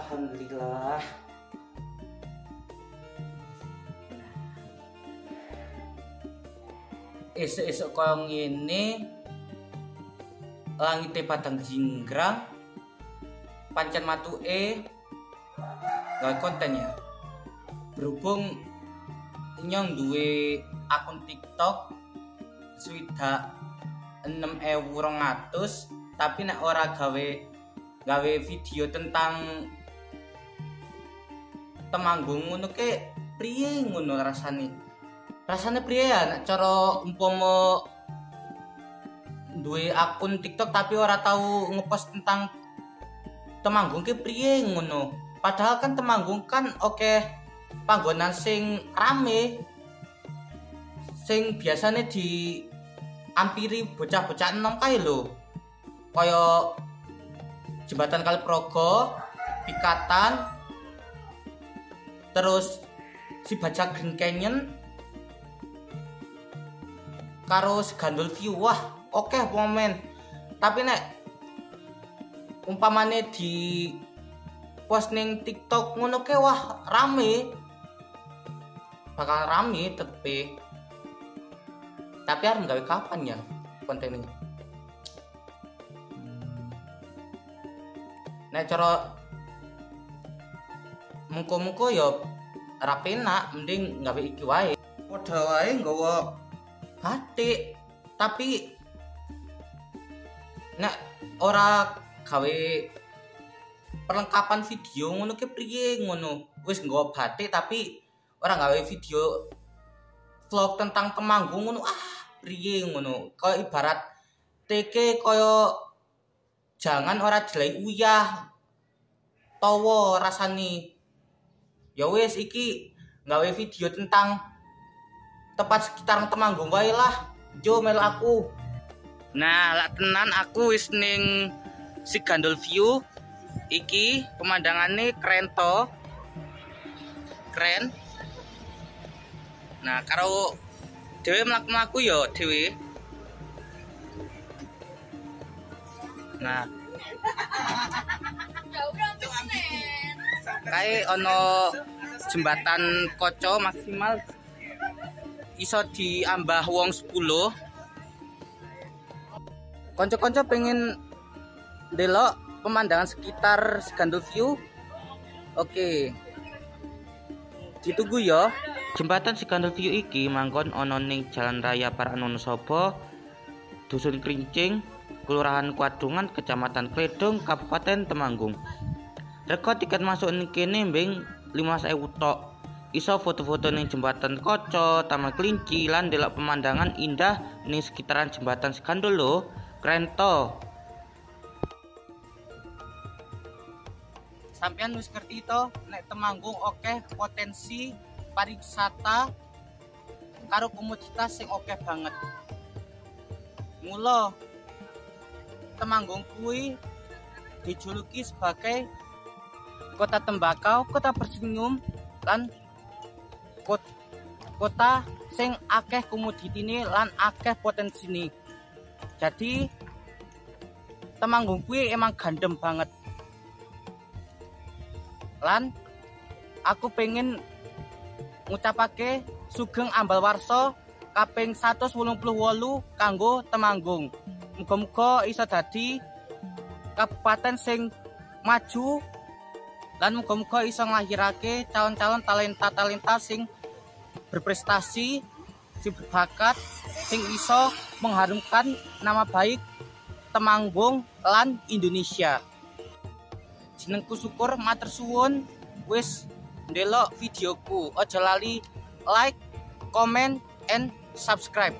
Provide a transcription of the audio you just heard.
Alhamdulillah. Esok-esok kau ini langit padang jinggrang pancan matu e gak konten ya. Berhubung nyong duwe akun tiktok suida 6 ewu tapi nak ora gawe gawe video tentang temanggung ngono ke priye ngono rasane? Rasane priye ya? Nek cara umpama duwe akun TikTok tapi ora tahu ngepost tentang temanggung ke priye ngono? Padahal kan temanggung kan oke okay, panggonan sing rame sing biasanya di ampiri bocah-bocah enom kae lho. Kaya jembatan kali progo pikatan terus si baca Green Canyon karo segandul view. Wah oke okay, momen tapi nek umpamane di post ning TikTok ngono ke wah rame. Bakal rame tapi tapi harus gawe kapan ya konten ini Nek cara mengko-mengko ya rapena mending gawe iki wae. Padha wae nggawa batik tapi nek ora gawe perlengkapan video ngono ke priye ngono? Wis nggawa batik tapi ora gawe video vlog tentang temanggung ngono. Ah priye ngono? Kaya ibarat TK kaya jangan ora jelek uyah tawa rasani ya wis iki gawe video tentang tepat sekitar temanggung wae lah. Jo mel aku. Nah lak tenan aku wis ning si gandol view. Iki pemandangannya keren to. Keren. Nah karo dewe mlaku-mlaku ya dewe nah kae ono jembatan koco maksimal iso diambah wong 10 konco-konco pengen delok pemandangan sekitar Segandul View. Oke. Ditunggu ya. Jembatan Segandul View iki mangkon ono ning Jalan Raya Paranonosobo Dusun Krincing Kelurahan Kuadungan, Kecamatan Kledong, Kabupaten Temanggung. Rekod tiket masuk kene mbing 50.000 tok. Iso foto-foto ning jembatan Koco, Taman Kelinci lan delok pemandangan indah ning sekitaran jembatan Sekandul lho. Keren to. Sampeyan wis ngerti to nek Temanggung oke potensi pariwisata karo komoditas sing oke banget. Mula Temanggung kui dijuluki sebagai kota tembakau, kota bersenyum, lan kota sing akeh komoditine lan akeh potensine. Jadi Temanggung kui emang gandem banget. Lan aku pengen ngucapake sugeng ambal warso kaping 188 kanggo Temanggung. muga-muga iso dadi kabupaten sing maju lan muga-muga iso nglahirake calon-calon talenta-talenta sing berprestasi sing berbakat sing iso mengharumkan nama baik Temanggung lan Indonesia. Jenengku syukur matur suwun. Wis ndelok videoku. Aja lali like comment and subscribe